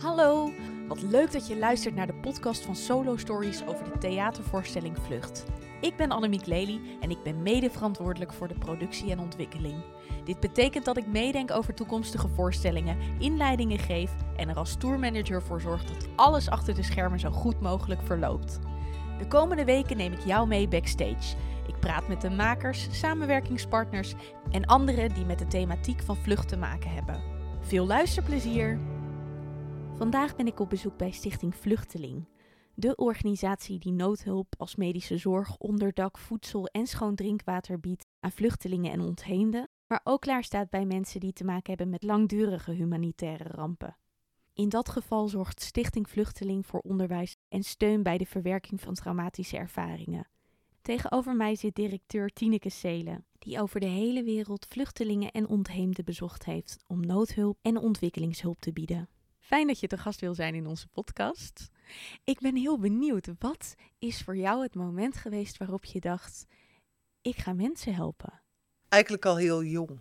Hallo, wat leuk dat je luistert naar de podcast van Solo Stories over de theatervoorstelling Vlucht. Ik ben Annemiek Lely en ik ben mede verantwoordelijk voor de productie en ontwikkeling. Dit betekent dat ik meedenk over toekomstige voorstellingen, inleidingen geef en er als tourmanager voor zorg dat alles achter de schermen zo goed mogelijk verloopt. De komende weken neem ik jou mee backstage. Ik praat met de makers, samenwerkingspartners en anderen die met de thematiek van vlucht te maken hebben. Veel luisterplezier! Vandaag ben ik op bezoek bij Stichting Vluchteling. De organisatie die noodhulp als medische zorg, onderdak, voedsel en schoon drinkwater biedt aan vluchtelingen en ontheemden, maar ook klaar staat bij mensen die te maken hebben met langdurige humanitaire rampen. In dat geval zorgt Stichting Vluchteling voor onderwijs en steun bij de verwerking van traumatische ervaringen. Tegenover mij zit directeur Tineke Seelen, die over de hele wereld vluchtelingen en ontheemden bezocht heeft om noodhulp en ontwikkelingshulp te bieden. Fijn dat je te gast wil zijn in onze podcast. Ik ben heel benieuwd, wat is voor jou het moment geweest waarop je dacht: ik ga mensen helpen? Eigenlijk al heel jong.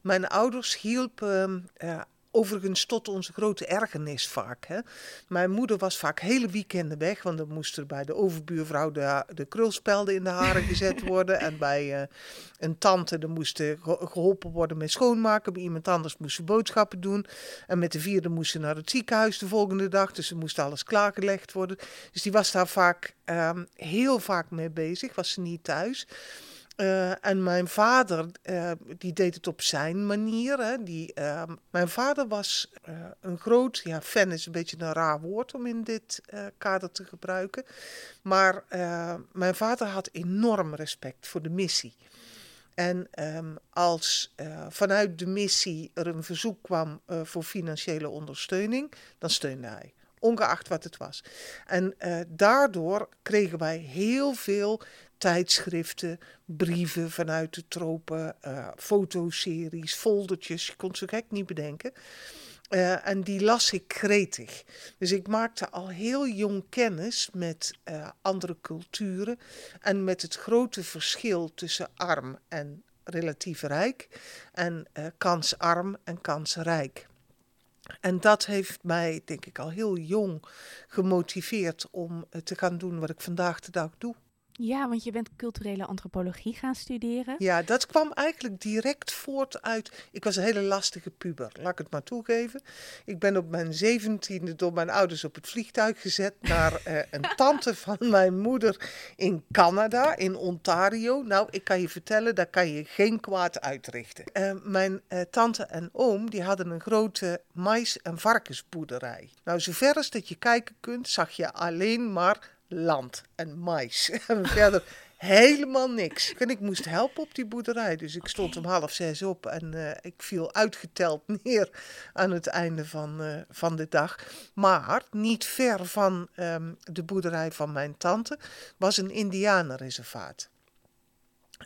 Mijn ouders hielpen uh, Overigens tot onze grote ergernis vaak. Hè. Mijn moeder was vaak hele weekenden weg, want dan moest er bij de overbuurvrouw de, de krulspelden in de haren gezet worden. en bij uh, een tante dan moest geholpen worden met schoonmaken. Bij iemand anders moest ze boodschappen doen. En met de vierde moest ze naar het ziekenhuis de volgende dag. Dus er moest alles klaargelegd worden. Dus die was daar vaak um, heel vaak mee bezig, was ze niet thuis. Uh, en mijn vader, uh, die deed het op zijn manier. Hè. Die, uh, mijn vader was een groot, ja, fan is een beetje een raar woord om in dit kader te gebruiken. Maar mijn vader had enorm respect voor de missie. En um, als vanuit de missie er een verzoek kwam voor financiële ondersteuning, dan steunde hij ongeacht wat het was. En uh, daardoor kregen wij heel veel tijdschriften, brieven vanuit de tropen, uh, fotoseries, foldertjes. Je kon zo gek niet bedenken. Uh, en die las ik gretig. Dus ik maakte al heel jong kennis met andere culturen en met het grote verschil tussen arm en relatief rijk en kansarm en kansrijk. En dat heeft mij, denk ik, al heel jong gemotiveerd om te gaan doen wat ik vandaag de dag doe. Ja, want je bent culturele antropologie gaan studeren. Ja, dat kwam eigenlijk direct voort uit. Ik was een hele lastige puber, laat ik het maar toegeven. Ik ben op mijn zeventiende door mijn ouders op het vliegtuig gezet naar uh, een tante van mijn moeder in Canada, in Ontario. Nou, ik kan je vertellen, daar kan je geen kwaad uitrichten. Uh, mijn uh, tante en oom, die hadden een grote mais- en varkensboerderij. Nou, zover als dat je kijken kunt, zag je alleen maar land en mais. En verder helemaal niks. En ik moest helpen op die boerderij. Dus ik stond om half zes op en uh, ik viel uitgeteld neer aan het einde van, uh, van de dag. Maar niet ver van um, de boerderij van mijn tante was een indianenreservaat.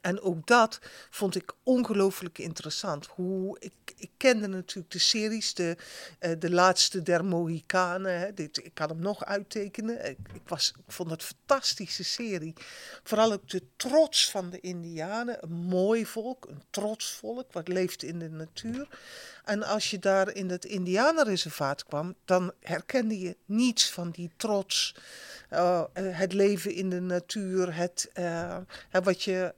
En ook dat vond ik ongelooflijk interessant. Hoe, ik, ik kende natuurlijk de series, de, uh, de laatste der Mohikanen. Hè. Dit, ik kan hem nog uittekenen. Ik, ik, was, ik vond het een fantastische serie. Vooral ook de trots van de Indianen. Een mooi volk, een trots volk, wat leeft in de natuur. En als je daar in het Indianenreservaat kwam, dan herkende je niets van die trots. Uh, het leven in de natuur, het, uh, wat, je,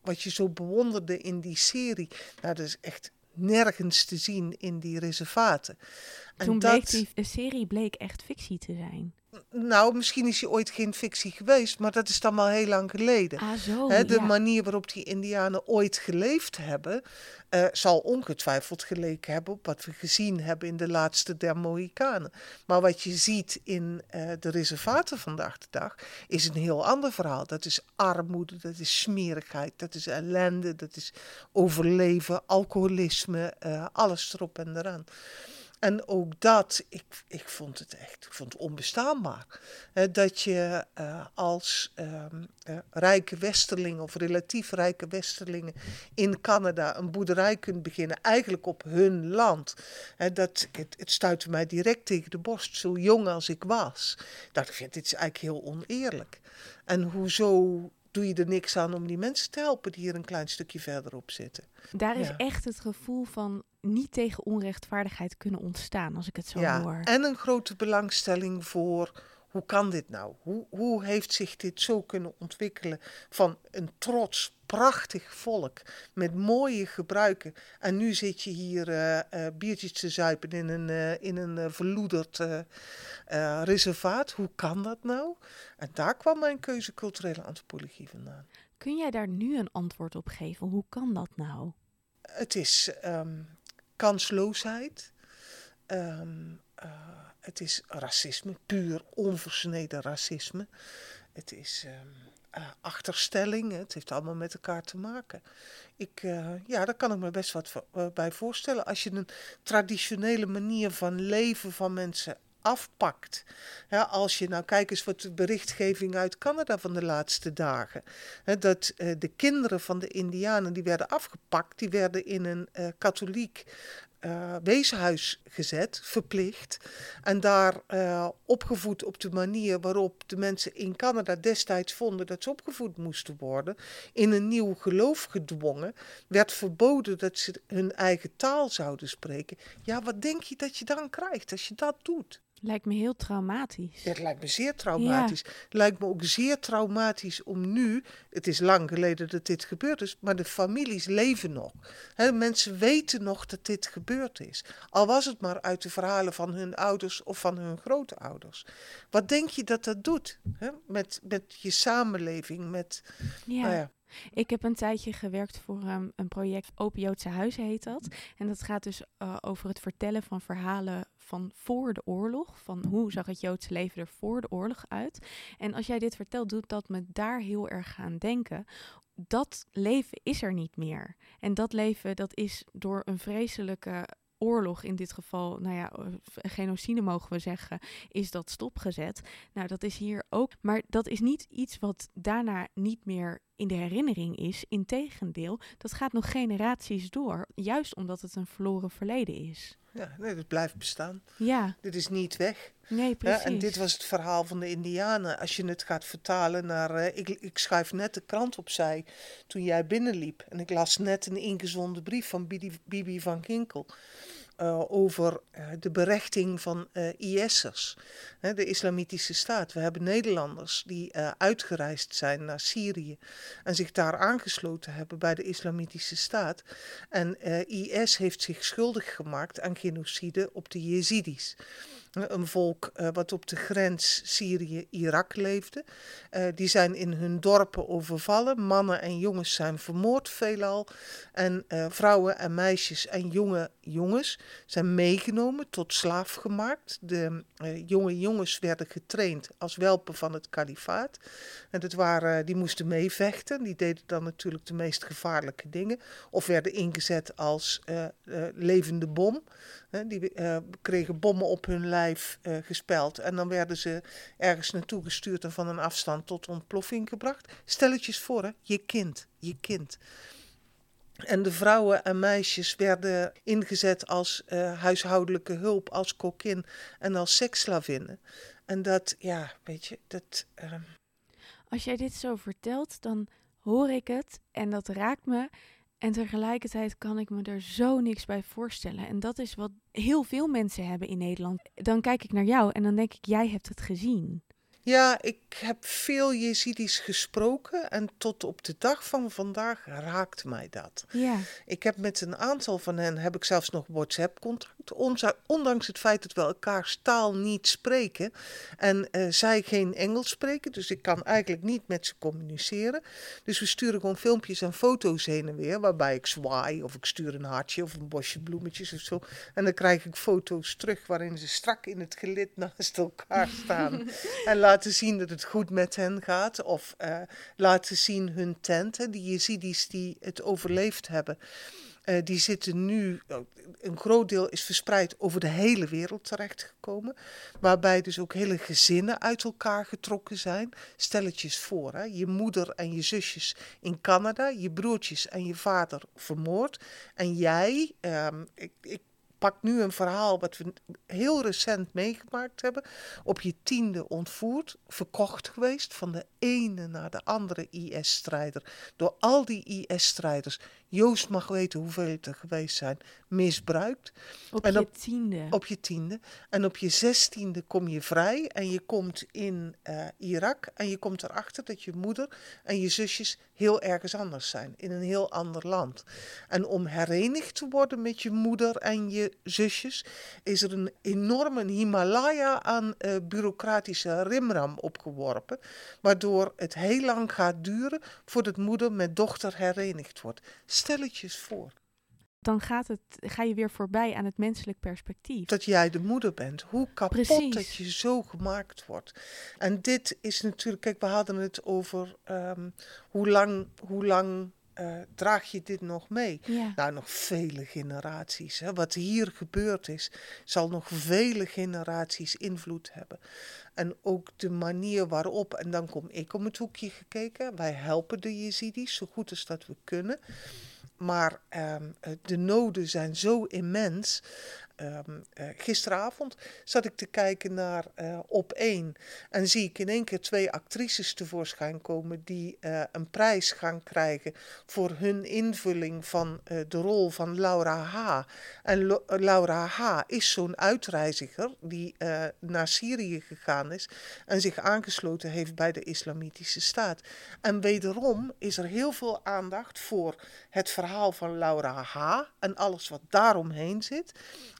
wat je zo bewonderde in die serie. Nou, dat is echt nergens te zien in die reservaten. En Toen dat... bleek die serie bleek echt fictie te zijn. Nou, misschien is hij ooit geen fictie geweest, maar dat is dan al heel lang geleden. Ah, zo, de ja. manier waarop die Indianen ooit geleefd hebben, uh, zal ongetwijfeld geleken hebben op wat we gezien hebben in de laatste der Mohikanen. Maar wat je ziet in uh, de reservaten vandaag de dag, is een heel ander verhaal. Dat is armoede, dat is smerigheid, dat is ellende, dat is overleven, alcoholisme, uh, alles erop en eraan. En ook dat, ik, ik vond het echt, ik vond het onbestaanbaar. Dat je uh, als um, uh, rijke westerling of relatief rijke westerlingen in Canada een boerderij kunt beginnen, eigenlijk op hun land. Dat, het, het stuitte mij direct tegen de borst, zo jong als ik was. Dacht, ik dit is eigenlijk heel oneerlijk. En hoezo doe je er niks aan om die mensen te helpen die hier een klein stukje verderop zitten. Daar is Ja. echt het gevoel van niet tegen onrechtvaardigheid kunnen ontstaan, als ik het zo ja, hoor. en een grote belangstelling voor hoe kan dit nou? Hoe, hoe heeft zich dit zo kunnen ontwikkelen van een trots, prachtig volk met mooie gebruiken. En nu zit je hier eh, eh, biertjes te zuipen in een, eh, in een verloederd reservaat. Hoe kan dat nou? En daar kwam mijn keuze culturele antropologie vandaan. Kun jij daar nu een antwoord op geven? Hoe kan dat nou? Het is ehm, kansloosheid. Ehm, eh, het is racisme, puur onversneden racisme. Het is ehm, eh, achterstelling. Het heeft allemaal met elkaar te maken. Ik, eh, ja, daar kan ik me best wat eh, bij voorstellen. Als je een traditionele manier van leven van mensen afpakt. Als je nou kijk eens wat de berichtgeving uit Canada van de laatste dagen. Hè, dat de kinderen van de Indianen die werden afgepakt, die werden in een eh, katholiek eh, weeshuis gezet, verplicht. En daar eh, opgevoed op de manier waarop de mensen in Canada destijds vonden dat ze opgevoed moesten worden. In een nieuw geloof gedwongen. Werd verboden dat ze hun eigen taal zouden spreken. Ja, wat denk je dat je dan krijgt als je dat doet? Lijkt me heel traumatisch. Het lijkt me zeer traumatisch. Het lijkt me ook zeer traumatisch om nu, het is lang geleden dat dit gebeurd is, maar de families leven nog. Mensen weten nog dat dit gebeurd is. Al was het maar uit de verhalen van hun ouders of van hun grootouders. Wat denk je dat dat doet? Met, met je samenleving? Met, Ja. nou ja, Ik heb een tijdje gewerkt voor ehm, een project Open Joodse Huizen heet dat. En dat gaat dus eh, over het vertellen van verhalen van voor de oorlog. Van hoe zag het Joodse leven er voor de oorlog uit. En als jij dit vertelt, doet dat me daar heel erg aan denken. Dat leven is er niet meer. En dat leven, dat is door een vreselijke oorlog, in dit geval, nou ja, eh, genocide mogen we zeggen, is dat stopgezet. Nou, dat is hier ook. Maar dat is niet iets wat daarna niet meer in de herinnering is. Integendeel, dat gaat nog generaties door. Juist omdat het een verloren verleden is. ja, nee, dat blijft bestaan. Ja, Dit is niet weg. Nee, Ja, precies. en dit was het verhaal van de Indianen. Als je het gaat vertalen naar. eh, ik, ik schuif net de krant opzij toen jij binnenliep. En ik las net een ingezonden brief van Bibi, Bibi van Ginkel. eh, over eh, de berechting van IS'ers, de Islamitische Staat. We hebben Nederlanders die uitgereisd zijn naar Syrië en zich daar aangesloten hebben bij de Islamitische Staat. En IS heeft zich schuldig gemaakt aan genocide op de Jezidis. Een volk eh, wat op de grens Syrië-Irak leefde. Eh, die zijn in hun dorpen overvallen. Mannen en jongens zijn vermoord veelal. En eh, vrouwen en meisjes en jonge jongens zijn meegenomen tot slaaf gemaakt. De jonge jongens werden getraind als welpen van het kalifaat. En dat waren, die moesten meevechten. Die deden dan natuurlijk de meest gevaarlijke dingen. Of werden ingezet als levende bom. Die eh, kregen bommen op hun lijf eh, gespeld. En dan werden ze ergens naartoe gestuurd en van een afstand tot ontploffing gebracht. Stelletjes voor, hè? je kind, je kind. En de vrouwen en meisjes werden ingezet als eh, huishoudelijke hulp, als kokkin en als seksslavinnen. En dat, ja, weet je, dat. ehm, Als jij dit zo vertelt, dan hoor ik het en dat raakt me. En tegelijkertijd kan ik me er zo niks bij voorstellen. En dat is wat heel veel mensen hebben in Nederland. Dan kijk ik naar jou en dan denk ik, jij hebt het gezien. Ja, ik heb veel Jezidis gesproken en tot op de dag van vandaag raakt mij dat. Ja, Ik heb met een aantal van hen heb ik zelfs nog WhatsApp-contact, ondanks het feit dat we elkaars taal niet spreken en eh, zij geen Engels spreken, dus ik kan eigenlijk niet met ze communiceren. Dus we sturen gewoon filmpjes en foto's heen en weer, waarbij ik zwaai of ik stuur een hartje of een bosje bloemetjes of zo. En dan krijg ik foto's terug waarin ze strak in het gelid naast elkaar staan en laten zien dat het goed met hen gaat. Of eh, laten zien hun tenten, die Jezidis die het overleefd hebben. eh, die zitten nu, oh, een groot deel is verspreid over de hele wereld terechtgekomen. Waarbij dus ook hele gezinnen uit elkaar getrokken zijn. Stelletjes voor, hè? je moeder en je zusjes in Canada, je broertjes en je vader vermoord. En jij, ehm, ik, ik pak nu een verhaal wat we heel recent meegemaakt hebben. Op je tiende ontvoerd, verkocht geweest van de ene naar de andere IS-strijder. Door al die IS-strijders, Joost mag weten hoeveel het er geweest zijn, misbruikt. Op En je op- tiende. Op je tiende. En op je zestiende kom je vrij en je komt in eh, Irak. En je komt erachter dat je moeder en je zusjes heel ergens anders zijn. In een heel ander land. En om herenigd te worden met je moeder en je zusjes, is er een enorme Himalaya aan eh, bureaucratische rimram opgeworpen. Waardoor het heel lang gaat duren voordat moeder met dochter herenigd wordt. Stelletjes voor. Dan gaat het, ga je weer voorbij aan het menselijk perspectief. dat jij de moeder bent. Hoe kapot Precies. dat je zo gemaakt wordt. En dit is natuurlijk, kijk, we hadden het over ehm, hoe lang, hoe lang eh, draag je dit nog mee? Ja. Nou, nog vele generaties. Hè. Wat hier gebeurd is, zal nog vele generaties invloed hebben. En ook de manier waarop, en dan kom ik om het hoekje gekeken. Wij helpen de Jezidis zo goed als dat we kunnen. Maar ehm, eh, de noden zijn zo immens. Ehm, eh, gisteravond zat ik te kijken naar eh, Op 1 en zie ik in één keer twee actrices tevoorschijn komen die eh, een prijs gaan krijgen voor hun invulling van de rol van Laura H. En Laura H. is zo'n uitreiziger die naar Syrië gegaan is en zich aangesloten heeft bij de Islamitische Staat. En wederom is er heel veel aandacht voor het verhaal van Laura H. en alles wat daaromheen zit.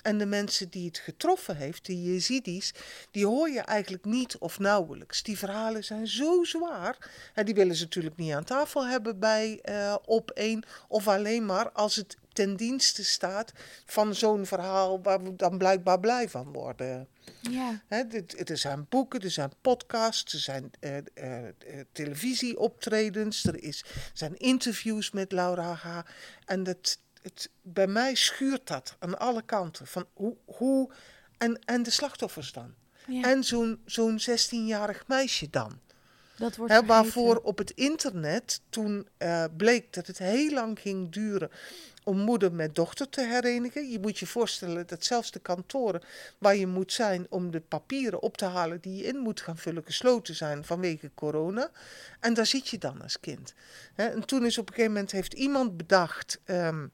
En de mensen die het getroffen heeft, de Jezidis, die hoor je eigenlijk niet of nauwelijks. Die verhalen zijn zo zwaar. En die willen ze natuurlijk niet aan tafel hebben bij eh, op één. Of alleen maar als het ten dienste staat van zo'n verhaal waar we dan blijkbaar blij van worden. ja. Dit- er zijn boeken, er zijn podcasts, er zijn eh, eh, televisieoptredens, er is, zijn interviews met Laura H. En dat, het, bij mij schuurt dat aan alle kanten. Van hoe, hoe, en, en de slachtoffers dan. ja. En zo'n zo'n 16-jarig meisje dan. dat wordt waarvoor op het internet toen eh, bleek dat het heel lang ging duren om moeder met dochter te herenigen. Je moet je voorstellen dat zelfs de kantoren waar je moet zijn om de papieren op te halen die je in moet gaan vullen gesloten zijn vanwege corona. En daar zit je dan als kind. En toen is op een gegeven moment heeft iemand bedacht. ehm,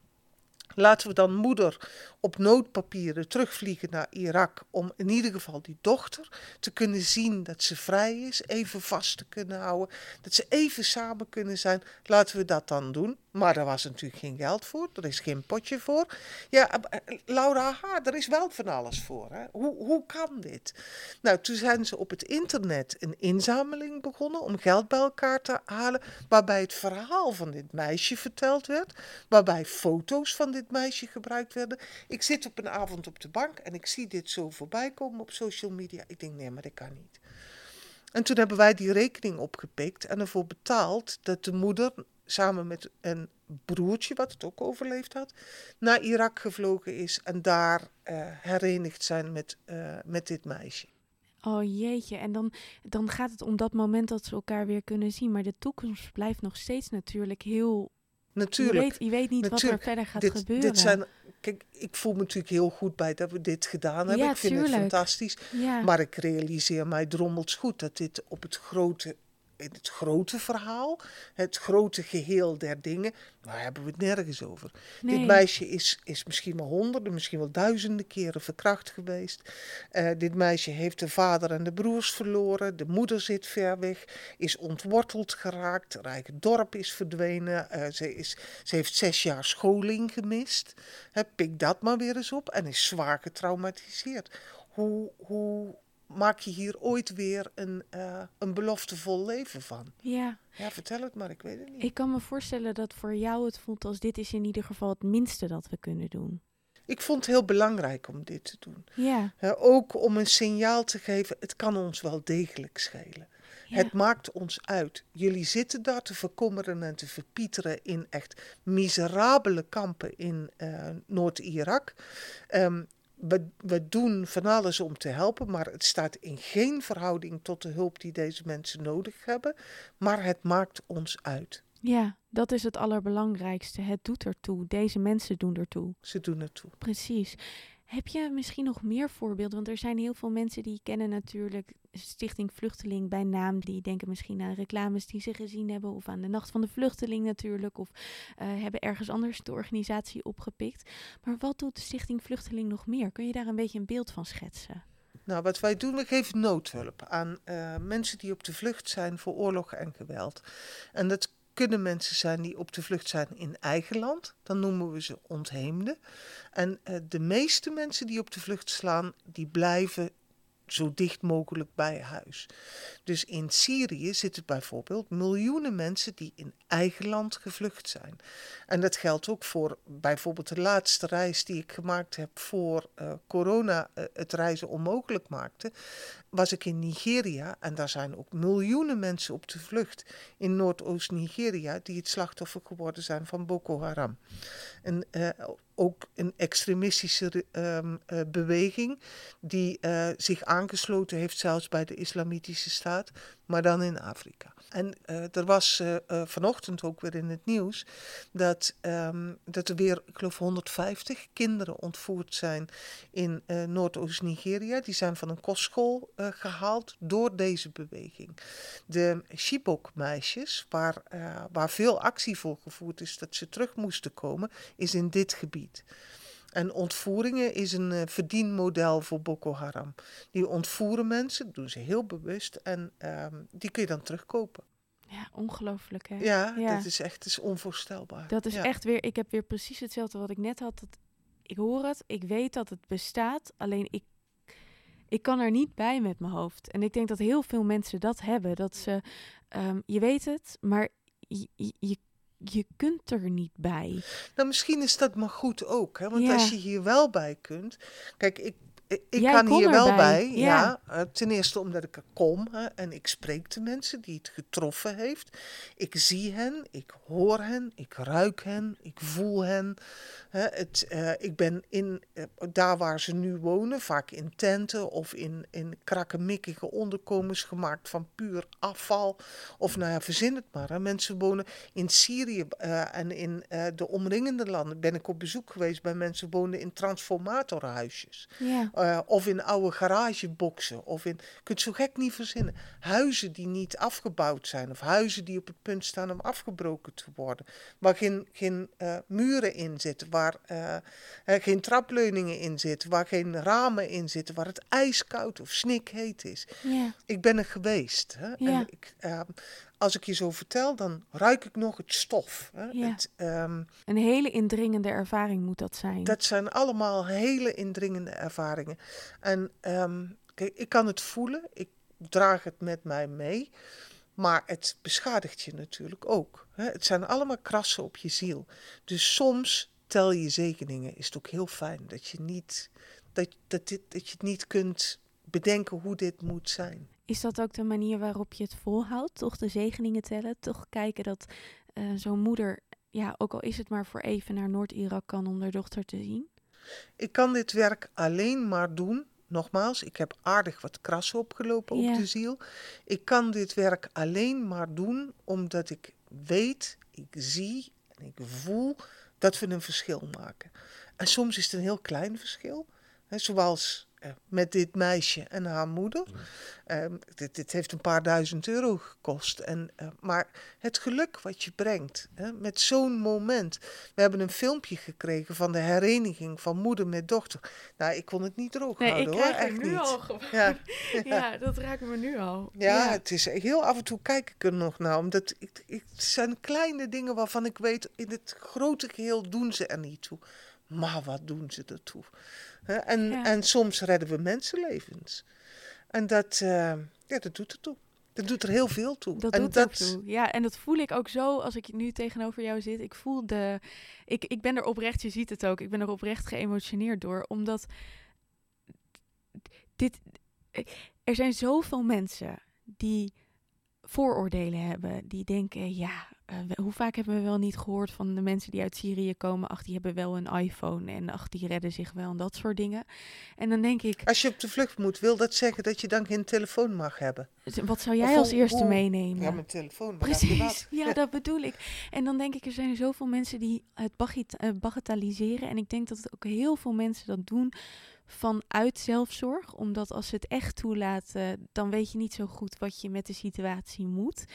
Laten we dan moeder op noodpapieren terugvliegen naar Irak om in ieder geval die dochter te kunnen zien dat ze vrij is, even vast te kunnen houden, dat ze even samen kunnen zijn. Laten we dat dan doen. Maar daar was natuurlijk geen geld voor, er is geen potje voor. Ja, eh, Laura H., er is wel van alles voor. Hè? Hoe, hoe kan dit? Nou, toen zijn ze op het internet een inzameling begonnen om geld bij elkaar te halen, waarbij het verhaal van dit meisje verteld werd, waarbij foto's van dit meisje gebruikt werden. Ik zit op een avond op de bank en ik zie dit zo voorbij komen op social media. Ik denk, nee, maar dat kan niet. En toen hebben wij die rekening opgepikt en ervoor betaald dat de moeder samen met een broertje, wat het ook overleefd had, naar Irak gevlogen is en daar eh, herenigd zijn met, eh, met dit meisje. Oh jeetje, en dan, dan gaat het om dat moment dat ze elkaar weer kunnen zien. Maar de toekomst blijft nog steeds natuurlijk heel... Natuurlijk. Je weet, je weet niet wat er verder gaat dit, gebeuren. dit zijn, kijk, ik voel me natuurlijk heel goed bij dat we dit gedaan hebben. Ja, ik vind het fantastisch. ja. Maar ik realiseer mij drommels goed dat dit op het grote, het grote verhaal, het grote geheel der dingen, daar hebben we het nergens over. nee. Dit meisje is, is misschien wel honderden, misschien wel duizenden keren verkracht geweest. Eh, dit meisje heeft de vader en de broers verloren. De moeder zit ver weg, is ontworteld geraakt. Eigen dorp is verdwenen. Eh, ze, is, ze heeft zes jaar scholing gemist. Hè, pik dat maar weer eens op en is zwaar getraumatiseerd. Hoe, hoe maak je hier ooit weer een, eh, een beloftevol leven van? Ja, Ja, vertel het maar, ik weet het niet. ik kan me voorstellen dat voor jou het voelt als dit is in ieder geval het minste dat we kunnen doen. Ik vond het heel belangrijk om dit te doen. Ja, ook om een signaal te geven, het kan ons wel degelijk schelen. ja. Het maakt ons uit. Jullie zitten daar te verkommeren en te verpieteren in echt miserabele kampen in eh, Noord-Irak. Ehm, we, we doen van alles om te helpen, maar het staat in geen verhouding tot de hulp die deze mensen nodig hebben. Maar het maakt ons uit. ja, dat is het allerbelangrijkste. Het doet ertoe. Deze mensen doen ertoe. Ze doen het toe. Precies. Heb je misschien nog meer voorbeelden? Want er zijn heel veel mensen die kennen natuurlijk Stichting Vluchteling bij naam. Die denken misschien aan reclames die ze gezien hebben. Of aan de Nacht van de Vluchteling natuurlijk. Of uh, hebben ergens anders de organisatie opgepikt. Maar wat doet Stichting Vluchteling nog meer? Kun je daar een beetje een beeld van schetsen? Nou, wat wij doen, we geven noodhulp aan uh, mensen die op de vlucht zijn voor oorlog en geweld. En dat kunnen mensen zijn die op de vlucht zijn in eigen land. Dan noemen we ze ontheemden. En uh, de meeste mensen die op de vlucht slaan, die blijven zo dicht mogelijk bij huis. Dus in Syrië zitten bijvoorbeeld miljoenen mensen die in eigen land gevlucht zijn. En dat geldt ook voor bijvoorbeeld de laatste reis die ik gemaakt heb voor uh, corona uh, het reizen onmogelijk maakte. Was ik in Nigeria en daar zijn ook miljoenen mensen op de vlucht in Noordoost-Nigeria die het slachtoffer geworden zijn van Boko Haram. En uh, ook een extremistische um, uh, beweging die uh, zich aangesloten heeft zelfs bij de islamitische staat, maar dan in Afrika. En uh, er was vanochtend ook weer in het nieuws dat, um, dat er weer, ik geloof 150 kinderen ontvoerd zijn in Noordoost-Nigeria. Die zijn van een kostschool gehaald door deze beweging. De Chibok-meisjes, waar, waar veel actie voor gevoerd is dat ze terug moesten komen, is in dit gebied. En ontvoeringen is een uh, verdienmodel voor Boko Haram. Die ontvoeren mensen, dat doen ze heel bewust, en uh, die kun je dan terugkopen. Ja, ongelooflijk hè? Ja, ja, dat is echt is onvoorstelbaar. Dat is ja. echt weer, ik heb weer precies hetzelfde wat ik net had. Dat, ik hoor het, ik weet dat het bestaat, alleen ik, ik kan er niet bij met mijn hoofd. En ik denk dat heel veel mensen dat hebben. Dat ze, um, je weet het, maar je, je je kunt er niet bij. Nou, misschien is dat maar goed ook. Hè? Want ja. als je hier wel bij kunt. Kijk, ik, ik, Jij kan hier wel bij. ja. Ja. Uh, ten eerste omdat ik er kom hè, en ik spreek de mensen die het getroffen heeft. Ik zie hen, ik hoor hen, ik ruik hen, ik voel hen. Hè, het, uh, ik ben in, uh, daar waar ze nu wonen, vaak in tenten of in, in krakkemikkige onderkomens gemaakt van puur afval. Of nou ja, verzin het maar. Hè. Mensen wonen in Syrië uh, en in de omringende landen. Ben ik op bezoek geweest bij mensen die wonen in transformatorhuisjes. Ja. Uh, of in oude garageboxen. Of in, je kunt zo gek niet verzinnen. Huizen die niet afgebouwd zijn. Of huizen die op het punt staan om afgebroken te worden. Waar geen, geen uh, muren in zitten. Waar uh, geen trapleuningen in zitten. Waar geen ramen in zitten. Waar het ijskoud of snikheet is. Ik ben er geweest. Hè? En ik, als ik je zo vertel, dan ruik ik nog het stof. Hè? Ja. Het, um, Een hele indringende ervaring moet dat zijn. dat zijn allemaal hele indringende ervaringen. En um, kijk, ik kan het voelen, ik draag het met mij mee, maar het beschadigt je natuurlijk ook. Hè? Het zijn allemaal krassen op je ziel. Dus soms tel je zegeningen. Is het ook heel fijn dat je, niet, dat, dat, dit, dat je het niet kunt bedenken hoe dit moet zijn. Is dat ook de manier waarop je het volhoudt? Toch de zegeningen tellen? Toch kijken dat uh, zo'n moeder, ja, ook al is het maar voor even naar Noord-Irak kan om haar dochter te zien? Ik kan dit werk alleen maar doen. Nogmaals, ik heb aardig wat krassen opgelopen Ja. op de ziel. Ik kan dit werk alleen maar doen omdat ik weet, ik zie en ik voel dat we een verschil maken. En soms is het een heel klein verschil. Hè, zoals uh, met dit meisje en haar moeder. Uh, dit, dit, heeft een paar duizend euro gekost. En, uh, maar het geluk wat je brengt hè, met zo'n moment. We hebben een filmpje gekregen van de hereniging van moeder met dochter. Nou, ik kon het niet droog nee, houden ik hoor. Echt er nu niet. al gewoon. Ja, ja. ja, dat raakt me nu al. Ja, ja, het is heel af en toe kijk ik er nog naar. Omdat ik, ik, het zijn kleine dingen waarvan ik weet, in het grote geheel doen ze er niet toe. Maar wat doen ze ertoe? En, Ja. en soms redden we mensenlevens. En dat, uh, ja, dat doet er toe. Dat doet er heel veel toe. Dat en doet dat... toe. Ja, en dat voel ik ook zo als ik nu tegenover jou zit. Ik voel de. Ik, ik ben er oprecht, je ziet het ook. Ik ben er oprecht geëmotioneerd door. Omdat. Dit. Er zijn zoveel mensen die vooroordelen hebben. Die denken, ja, eh, hoe vaak hebben we wel niet gehoord van de mensen die uit Syrië komen? Ach, die hebben wel een iPhone en ach, die redden zich wel en dat soort dingen. En dan denk ik. Als je op de vlucht moet, wil dat zeggen dat je dan geen telefoon mag hebben? Wat zou jij als eerste meenemen? Ja, mijn telefoon. Precies, ja, dat bedoel ik. En dan denk ik, er zijn zoveel mensen die het eh, bagatelliseren. En ik denk dat ook heel veel mensen dat doen vanuit zelfzorg. Omdat als ze het echt toelaten, dan weet je niet zo goed wat je met de situatie moet.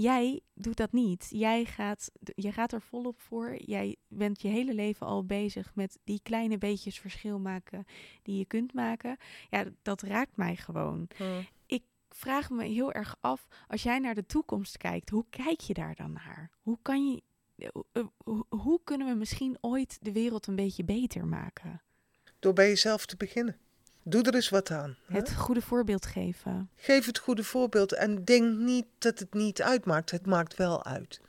Jij doet dat niet. Jij gaat, je gaat er volop voor. Jij bent je hele leven al bezig met die kleine beetjes verschil maken die je kunt maken. Ja, dat raakt mij gewoon. Hmm. Ik vraag me heel erg af, als jij naar de toekomst kijkt, hoe kijk je daar dan naar? Hoe kan je, eh, hoe kunnen we misschien ooit de wereld een beetje beter maken? Door bij jezelf te beginnen. Doe er eens wat aan. Het goede voorbeeld geven. Geef het goede voorbeeld en denk niet dat het niet uitmaakt. Het maakt wel uit.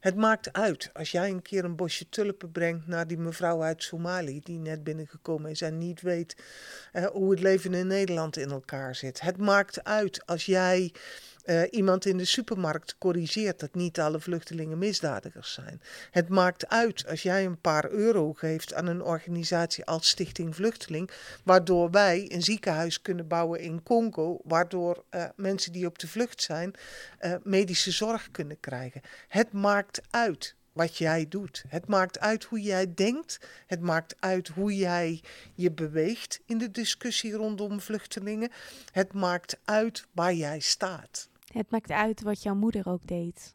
Het maakt uit als jij een keer een bosje tulpen brengt naar die mevrouw uit Somalië die net binnengekomen is en niet weet eh, hoe het leven in Nederland in elkaar zit. Het maakt uit als jij uh, iemand in de supermarkt corrigeert dat niet alle vluchtelingen misdadigers zijn. Het maakt uit als jij een paar euro geeft aan een organisatie als Stichting Vluchteling, waardoor wij een ziekenhuis kunnen bouwen in Congo, waardoor uh, mensen die op de vlucht zijn uh, medische zorg kunnen krijgen. Het maakt uit wat jij doet. Het maakt uit hoe jij denkt. Het maakt uit hoe jij je beweegt in de discussie rondom vluchtelingen. Het maakt uit waar jij staat. Het maakt uit wat jouw moeder ook deed.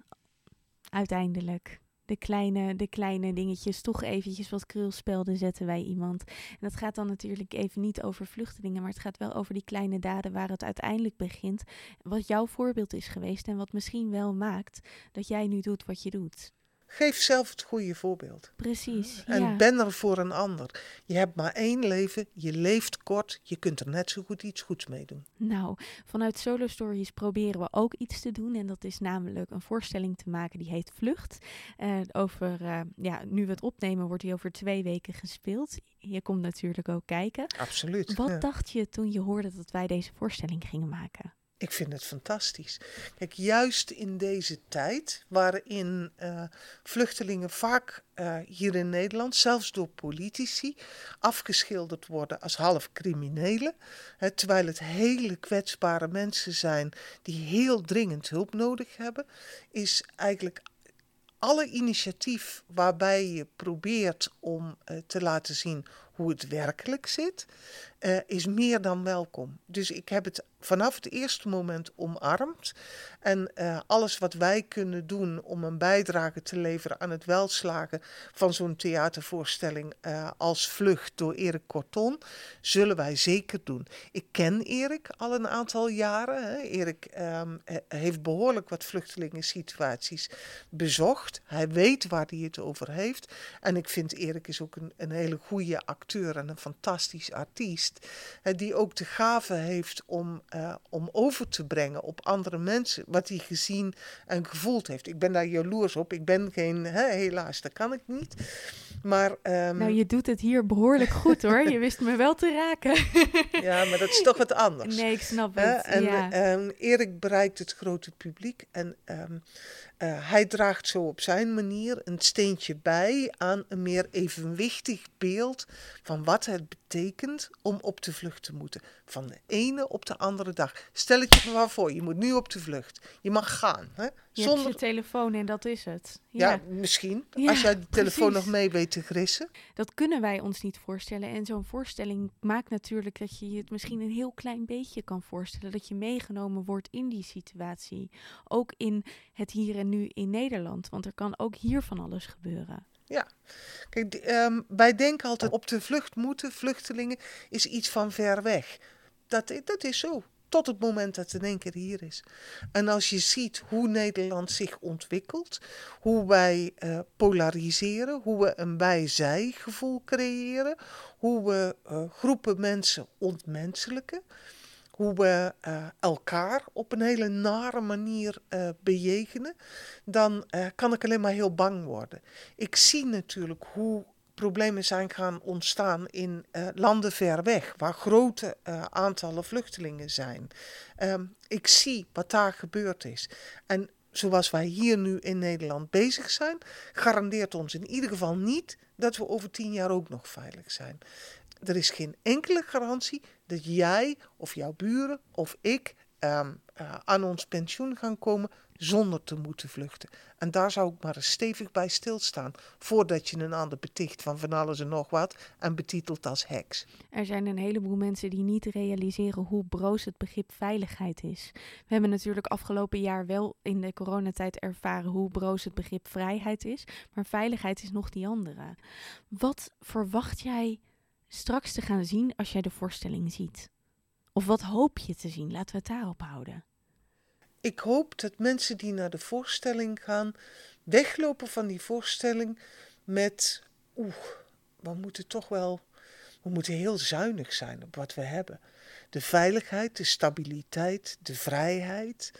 Uiteindelijk. De kleine, de kleine dingetjes, toch eventjes wat krulspelden zetten wij iemand. En dat gaat dan natuurlijk even niet over vluchtelingen, maar het gaat wel over die kleine daden waar het uiteindelijk begint. Wat jouw voorbeeld is geweest en wat misschien wel maakt dat jij nu doet wat je doet. Geef zelf het goede voorbeeld. Precies. En ben er voor een ander. Je hebt maar één leven, je leeft kort, je kunt er net zo goed iets goeds mee doen. Nou, vanuit Solo Stories proberen we ook iets te doen. En dat is namelijk een voorstelling te maken die heet Vlucht. Uh, over, uh, ja, nu we het opnemen, wordt die over twee weken gespeeld. Je komt natuurlijk ook kijken. Absoluut. Wat dacht je toen je hoorde dat wij deze voorstelling gingen maken? Ik vind het fantastisch. Kijk, juist in deze tijd, waarin uh, vluchtelingen vaak uh, hier in Nederland, zelfs door politici, afgeschilderd worden als half criminelen, hè, terwijl het hele kwetsbare mensen zijn die heel dringend hulp nodig hebben, is eigenlijk alle initiatief waarbij je probeert om uh, te laten zien hoe het werkelijk zit, uh, is meer dan welkom. Dus ik heb het vanaf het eerste moment omarmd. En uh, alles wat wij kunnen doen om een bijdrage te leveren aan het welslagen van zo'n theatervoorstelling uh, als Vlucht door Erik Corton, zullen wij zeker doen. Ik ken Erik al een aantal jaren. Hè. Erik um, heeft behoorlijk wat vluchtelingensituaties bezocht. Hij weet waar hij het over heeft. En ik vind Erik is ook een, een hele goede acteur en een fantastisch artiest. Die ook de gave heeft om uh, om over te brengen op andere mensen wat hij gezien en gevoeld heeft. Ik ben daar jaloers op. Ik ben geen, hè, helaas, dat kan ik niet. Maar, um... Nou, je doet het hier behoorlijk goed hoor. Je wist me wel te raken. ja, maar dat is toch wat anders. Nee, ik snap het. En ja. um, Erik bereikt het grote publiek en um, uh, hij draagt zo op zijn manier een steentje bij aan een meer evenwichtig beeld van wat het betekent om op de vlucht te moeten. Van de ene op de andere dag. Stel het je maar voor, je moet nu op de vlucht. Je mag gaan. Hè? Je Zonder... hebt je telefoon en dat is het. Ja, ja misschien. Ja, als jij de telefoon precies. nog mee weet te grissen. Dat kunnen wij ons niet voorstellen. En zo'n voorstelling maakt natuurlijk dat je je het misschien een heel klein beetje kan voorstellen. Dat je meegenomen wordt in die situatie. Ook in het hier en nu in Nederland. Want er kan ook hier van alles gebeuren. Ja, kijk, um, wij denken altijd op de vlucht moeten, vluchtelingen, is iets van ver weg. Dat, dat is zo. Tot het moment dat het in keer hier is. En als je ziet hoe Nederland zich ontwikkelt, hoe wij uh, polariseren, hoe we een wij-zij gevoel creëren, hoe we uh, groepen mensen ontmenselijken, hoe we uh, elkaar op een hele nare manier bejegenen, dan kan ik alleen maar heel bang worden. Ik zie natuurlijk hoe problemen zijn gaan ontstaan in landen ver weg, waar grote aantallen vluchtelingen zijn. Um, ik zie wat daar gebeurd is. En zoals wij hier nu in Nederland bezig zijn, garandeert ons in ieder geval niet dat we over tien jaar ook nog veilig zijn. Er is geen enkele garantie dat jij of jouw buren of ik ehm, eh, aan ons pensioen gaan komen zonder te moeten vluchten. En daar zou ik maar stevig bij stilstaan voordat je een ander beticht van van alles en nog wat en betitelt als heks. Er zijn een heleboel mensen die niet realiseren hoe broos het begrip veiligheid is. We hebben natuurlijk afgelopen jaar wel in de coronatijd ervaren hoe broos het begrip vrijheid is, maar veiligheid is nog die andere. Wat verwacht jij straks te gaan zien als jij de voorstelling ziet? Of wat hoop je te zien? Laten we het daarop houden. Ik hoop dat mensen die naar de voorstelling gaan, weglopen van die voorstelling met, oeh, we moeten toch wel, we moeten heel zuinig zijn op wat we hebben. De veiligheid, de stabiliteit, de vrijheid,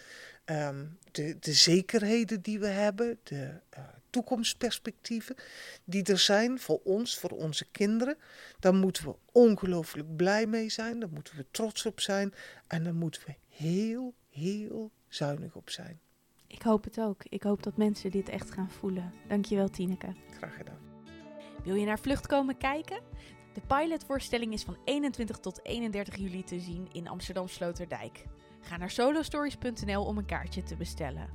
ehm, de, de zekerheden die we hebben, de uh, toekomstperspectieven die er zijn voor ons, voor onze kinderen. Daar moeten we ongelooflijk blij mee zijn, daar moeten we trots op zijn en daar moeten we heel, heel zuinig op zijn. Ik hoop het ook. Ik hoop dat mensen dit echt gaan voelen. Dankjewel Tineke. Graag gedaan. Wil je naar Vlucht komen kijken? De pilotvoorstelling is van 21 tot 31 juli te zien in Amsterdam Sloterdijk. Ga naar solostories.nl om een kaartje te bestellen.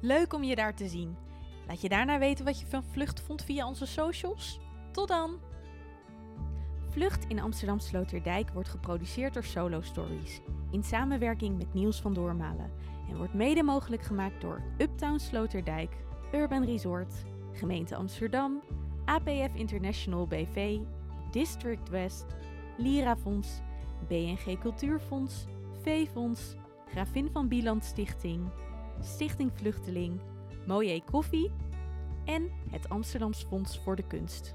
Leuk om je daar te zien. Laat je daarna weten wat je van Vlucht vond via onze socials. Tot dan! Vlucht in Amsterdam Sloterdijk wordt geproduceerd door Solo Stories in samenwerking met Niels van Doormalen en wordt mede mogelijk gemaakt door Uptown Sloterdijk, Urban Resort, Gemeente Amsterdam, APF International BV, District West, Lirafonds, BNG Cultuurfonds, V-Fonds, Gravin van Bieland Stichting, Stichting Vluchteling, Mooie Koffie en het Amsterdams Fonds voor de Kunst.